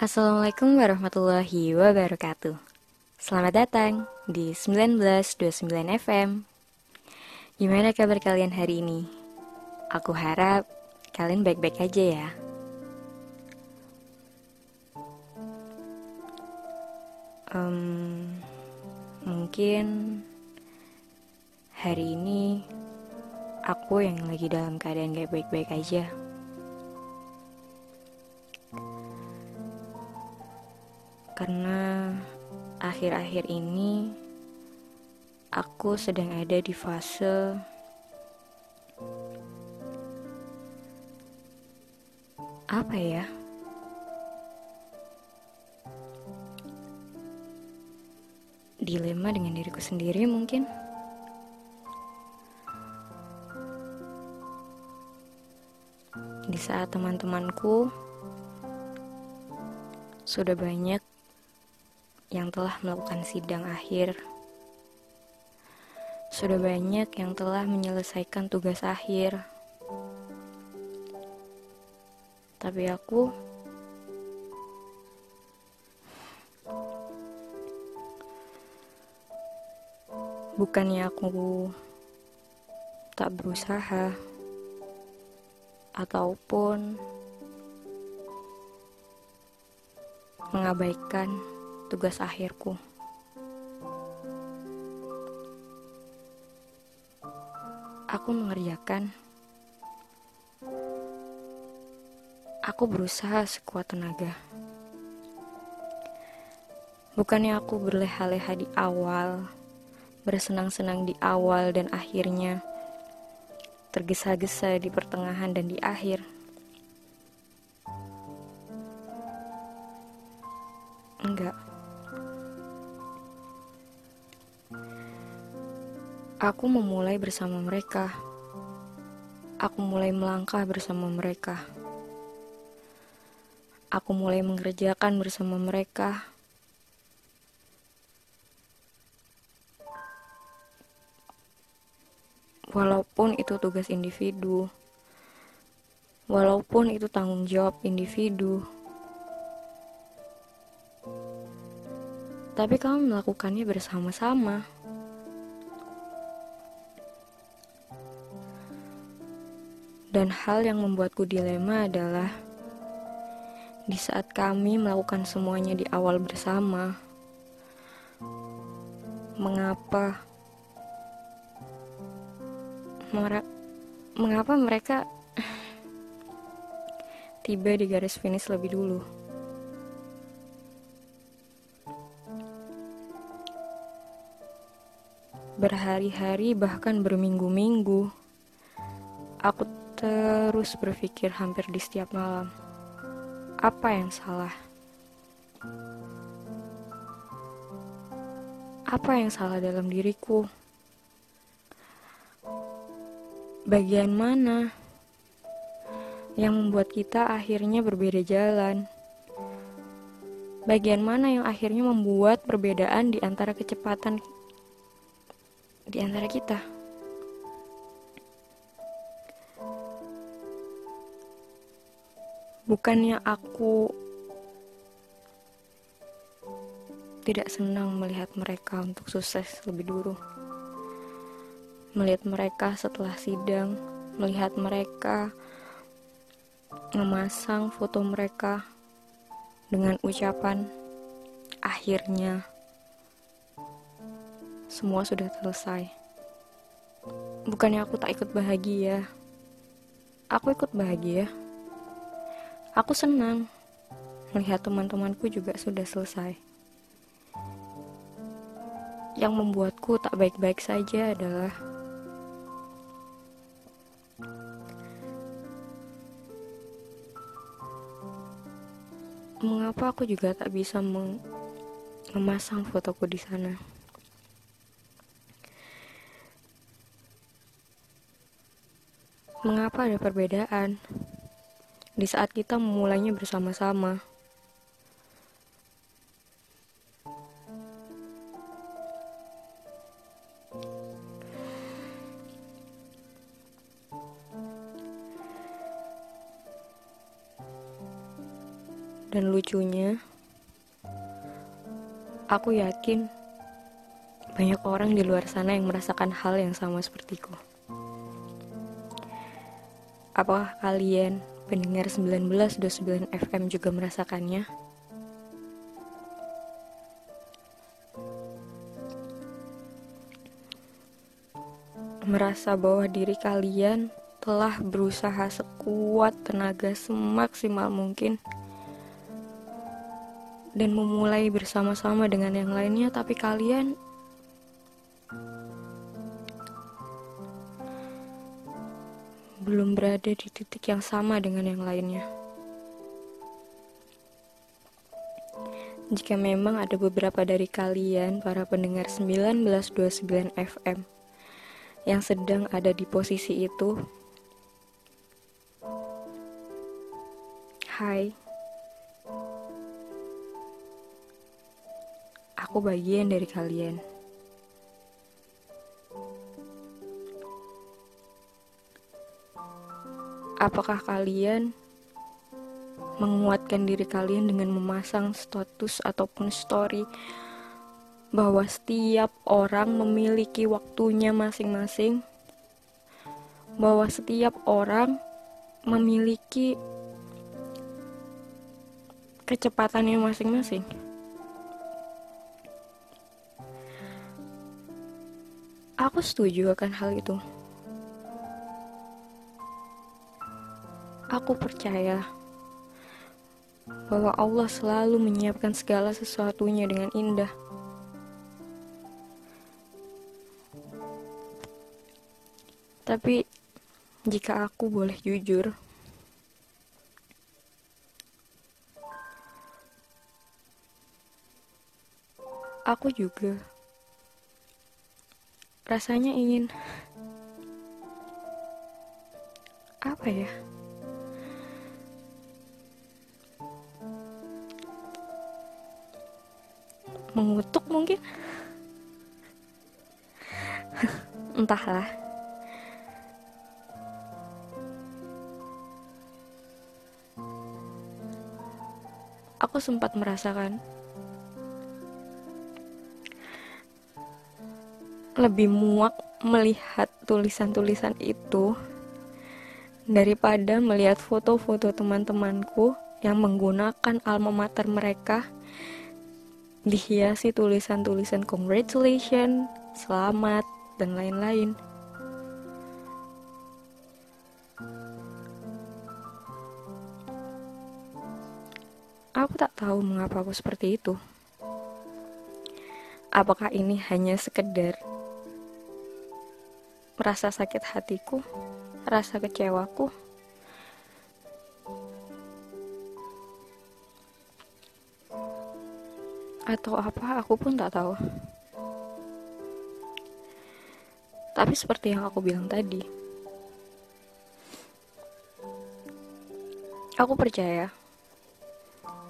Assalamualaikum warahmatullahi wabarakatuh. Selamat datang di 1929 FM Gimana kabar kalian hari ini? Aku harap kalian baik-baik aja ya. Um, Mungkin hari ini aku yang lagi dalam keadaan gak baik-baik aja karena akhir-akhir ini aku sedang ada di fase apa ya? Dilema dengan diriku sendiri mungkin. Di saat teman-temanku sudah banyak yang telah melakukan sidang akhir. Sudah banyak yang telah menyelesaikan tugas akhir. Tapi aku bukannya aku tak berusaha ataupun mengabaikan tugas akhirku. Aku mengerjakan. Aku berusaha sekuat tenaga. Bukannya aku berleha-leha di awal, bersenang-senang di awal dan akhirnya tergesa-gesa di pertengahan dan di akhir. Enggak. Aku memulai bersama mereka. Aku mulai melangkah bersama mereka. Aku mulai mengerjakan bersama mereka. Walaupun itu tugas individu, walaupun itu tanggung jawab individu, tapi kamu melakukannya bersama-sama. Dan hal yang membuatku dilema adalah di saat kami melakukan semuanya di awal bersama, mengapa mengapa mereka tiba di garis finish lebih dulu? Berhari-hari bahkan berminggu-minggu, aku terus berpikir hampir di setiap malam, apa yang salah? Apa yang salah dalam diriku? Bagian mana yang membuat kita akhirnya berbeda jalan? Bagian mana yang akhirnya membuat perbedaan di antara kecepatan di antara kita? Bukannya aku tidak senang melihat mereka untuk sukses lebih dulu. Melihat mereka setelah sidang, melihat mereka memasang foto mereka dengan ucapan akhirnya semua sudah selesai. Bukannya aku tak ikut bahagia. Aku ikut bahagia. Aku senang melihat teman-temanku juga sudah selesai. Yang membuatku tak baik-baik saja adalah mengapa aku juga tak bisa memasang fotoku di sana. Mengapa ada perbedaan? Di saat kita memulainya bersama-sama. dan lucunya, aku yakin banyak orang di luar sana yang merasakan hal yang sama sepertiku. Apakah kalian pendengar 1929 FM juga merasakannya? Merasa bahwa diri kalian telah berusaha sekuat tenaga semaksimal mungkin dan memulai bersama-sama dengan yang lainnya, tapi kalian belum berada di titik yang sama dengan yang lainnya. Jika memang ada beberapa dari kalian, para pendengar 1929 FM, yang sedang ada di posisi itu, Hai, aku bagian dari kalian. Apakah kalian menguatkan diri kalian dengan memasang status ataupun story bahwa setiap orang memiliki waktunya masing-masing, bahwa setiap orang memiliki kecepatannya masing-masing. Aku setuju akan hal itu. Aku percaya bahwa Allah selalu menyiapkan segala sesuatunya dengan indah. Tapi, jika aku boleh jujur, aku juga rasanya ingin apa ya mengutuk mungkin. Entahlah. Aku sempat merasakan lebih muak melihat tulisan-tulisan itu daripada melihat foto-foto teman-temanku yang menggunakan alma mater mereka dihiasi tulisan-tulisan congratulation, selamat, dan lain-lain. Aku tak tahu mengapa aku seperti itu. Apakah ini hanya sekedar rasa sakit hatiku, rasa kecewaku. Atau apa, aku pun tak tahu. Tapi seperti yang aku bilang tadi, aku percaya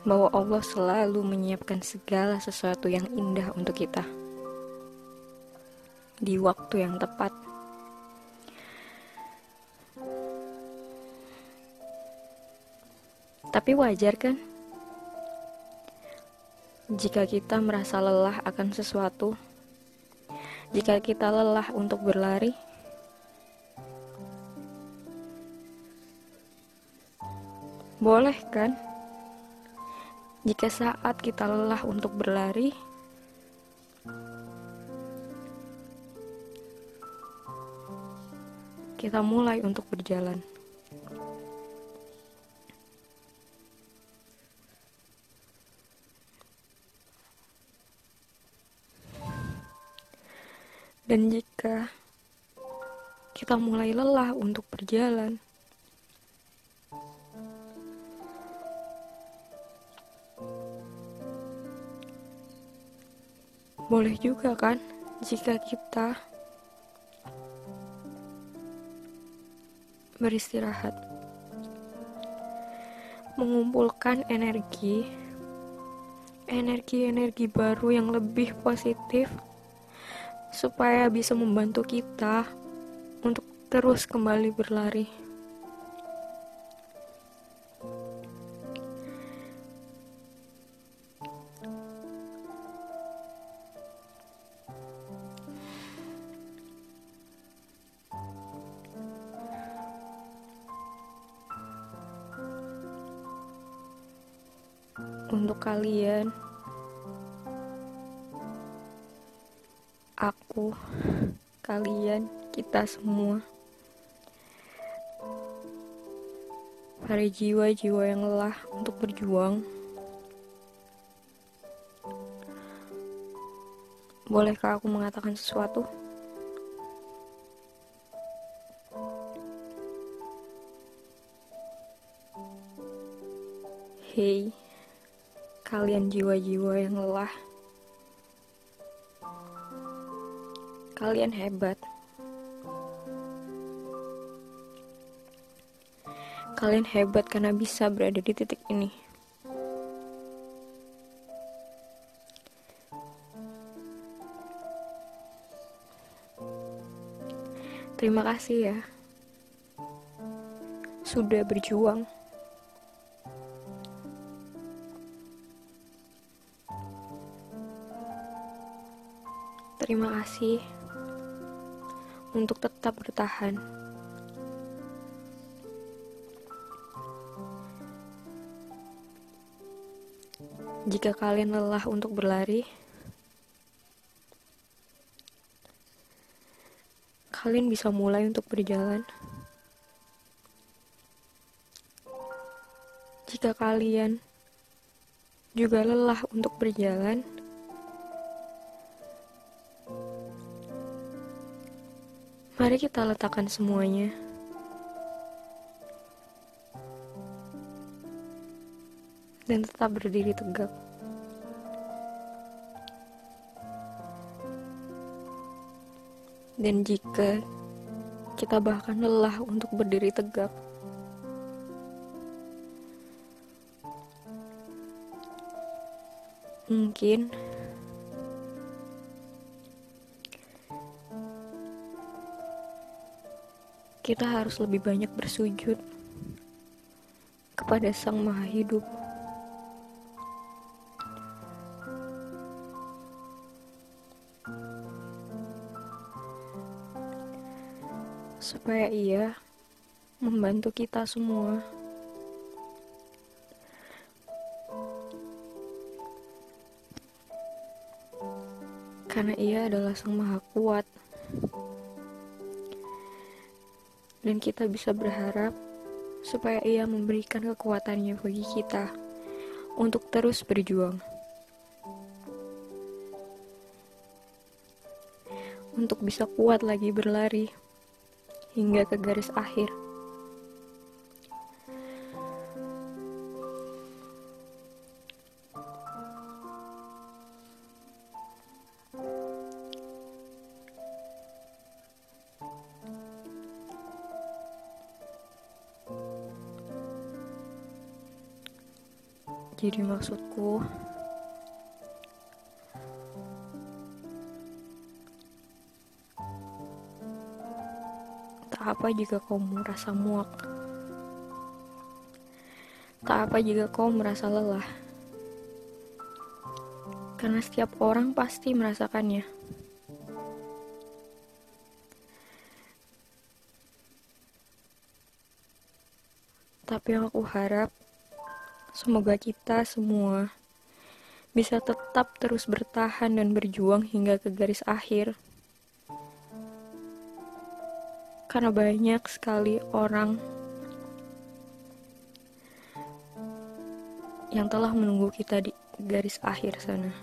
bahwa Allah selalu menyiapkan segala sesuatu yang indah untuk kita di waktu yang tepat. Tapi wajar kan? Jika kita merasa lelah akan sesuatu, jika kita lelah untuk berlari, boleh kan? Jika saat kita lelah untuk berlari, kita mulai untuk berjalan. Dan jika kita mulai lelah untuk berjalan, boleh juga kan jika kita beristirahat, mengumpulkan energi, energi-energi baru yang lebih positif supaya bisa membantu kita untuk terus kembali berlari. Untuk kalian. Aku, kalian, kita semua. Para jiwa-jiwa yang lelah untuk berjuang. Bolehkah aku mengatakan sesuatu? Hei, kalian jiwa-jiwa yang lelah. Kalian hebat. Kalian hebat karena bisa berada di titik ini. Terima kasih ya. Sudah berjuang. Terima kasih untuk tetap bertahan. Jika kalian lelah untuk berlari, kalian bisa mulai untuk berjalan. Jika kalian juga lelah untuk berjalan, Mari kita letakkan semuanya. Dan tetap berdiri tegak. Dan jika kita bahkan lelah untuk berdiri tegak, mungkin kita harus lebih banyak bersujud kepada Sang Maha Hidup. Supaya ia membantu kita semua. Karena ia adalah Sang Maha Kuat dan kita bisa berharap supaya ia memberikan kekuatannya bagi kita untuk terus berjuang. Untuk bisa kuat lagi berlari hingga ke garis akhir. Jadi maksudku. Tak apa jika kau merasa muak. Tak apa jika kau merasa lelah. Karena setiap orang pasti merasakannya. Tapi yang aku harap Semoga kita semua bisa tetap terus bertahan dan berjuang hingga ke garis akhir. Karena banyak sekali orang yang telah menunggu kita di garis akhir sana.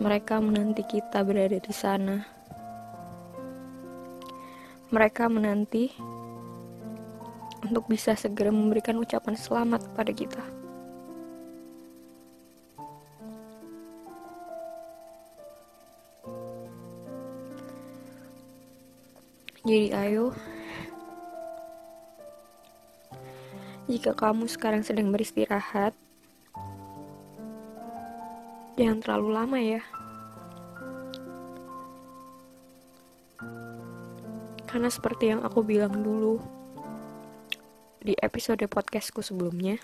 Mereka menanti kita berada di sana. Mereka menanti untuk bisa segera memberikan ucapan selamat kepada kita. Jadi ayo, jika kamu sekarang sedang beristirahat, jangan terlalu lama ya. Karena seperti yang aku bilang dulu, di episode podcastku sebelumnya.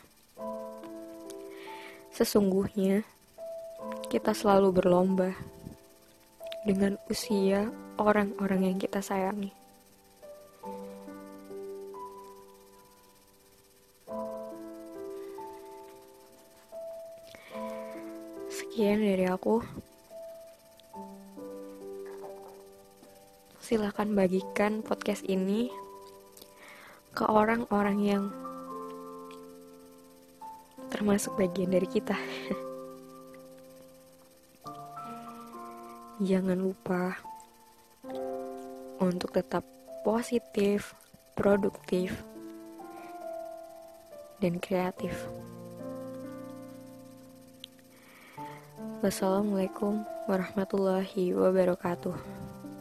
Sesungguhnya, kita selalu berlomba dengan usia orang-orang yang kita sayangi. Sekian dari aku. Silahkan bagikan podcast ini ke orang-orang yang termasuk bagian dari kita. Jangan lupa untuk tetap positif, produktif, dan kreatif. Wassalamualaikum warahmatullahi wabarakatuh.